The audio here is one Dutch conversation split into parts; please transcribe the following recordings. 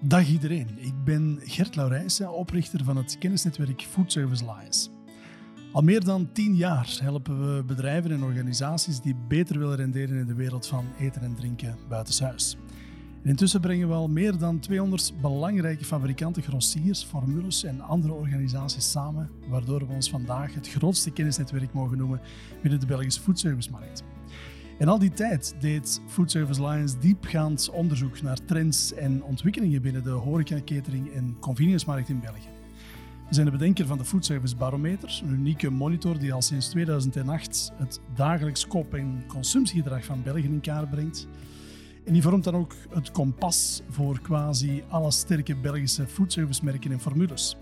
Dag iedereen, ik ben Gert Laurijsen, oprichter van het kennisnetwerk Food Service Alliance. Al meer dan tien jaar helpen we bedrijven en organisaties die beter willen renderen in de wereld van eten en drinken buitenshuis. En intussen brengen we al meer dan 200 belangrijke fabrikanten, grossiers, formules en andere organisaties samen, waardoor we ons vandaag het grootste kennisnetwerk mogen noemen binnen de Belgische foodservice-markt. En al die tijd deed Food Service Alliance diepgaand onderzoek naar trends en ontwikkelingen binnen de horeca, catering en convenience-markt in België. We zijn de bedenker van de Food Service Barometer, een unieke monitor die al sinds 2008 het dagelijks koop- en consumptiegedrag van België in kaart brengt. En die vormt dan ook het kompas voor quasi alle sterke Belgische foodservice-merken en formules.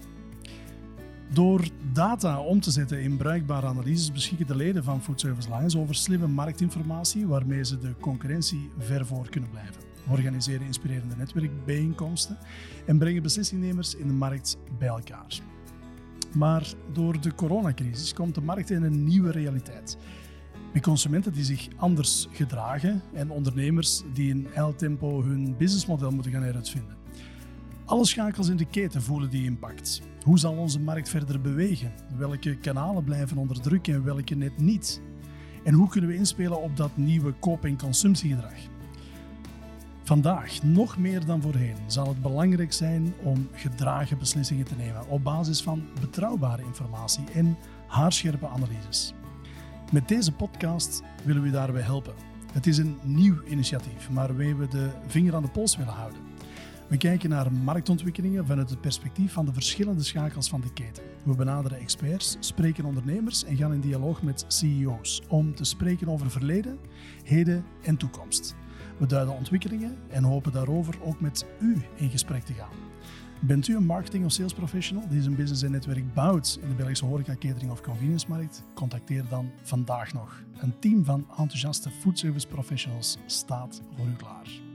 Door data om te zetten in bruikbare analyses beschikken de leden van Food Service Alliance over slimme marktinformatie waarmee ze de concurrentie ver voor kunnen blijven. Organiseren inspirerende netwerkbijeenkomsten en brengen beslissingnemers in de markt bij elkaar. Maar door de coronacrisis komt de markt in een nieuwe realiteit. Met consumenten die zich anders gedragen en ondernemers die in tempo hun businessmodel moeten gaan heruitvinden. Alle schakels in de keten voelen die impact. Hoe zal onze markt verder bewegen? Welke kanalen blijven onder druk en welke net niet? En hoe kunnen we inspelen op dat nieuwe koop- en consumptiegedrag? Vandaag, nog meer dan voorheen, zal het belangrijk zijn om gedragen beslissingen te nemen op basis van betrouwbare informatie en haarscherpe analyses. Met deze podcast willen we daarbij helpen. Het is een nieuw initiatief, maar wij we de vinger aan de pols willen houden. We kijken naar marktontwikkelingen vanuit het perspectief van de verschillende schakels van de keten. We benaderen experts, spreken ondernemers en gaan in dialoog met CEO's om te spreken over verleden, heden en toekomst. We duiden ontwikkelingen en hopen daarover ook met u in gesprek te gaan. Bent u een marketing- of sales professional die zijn business en netwerk bouwt in de Belgische horeca, catering of convenience markt? Contacteer dan vandaag nog. Een team van enthousiaste foodservice professionals staat voor u klaar.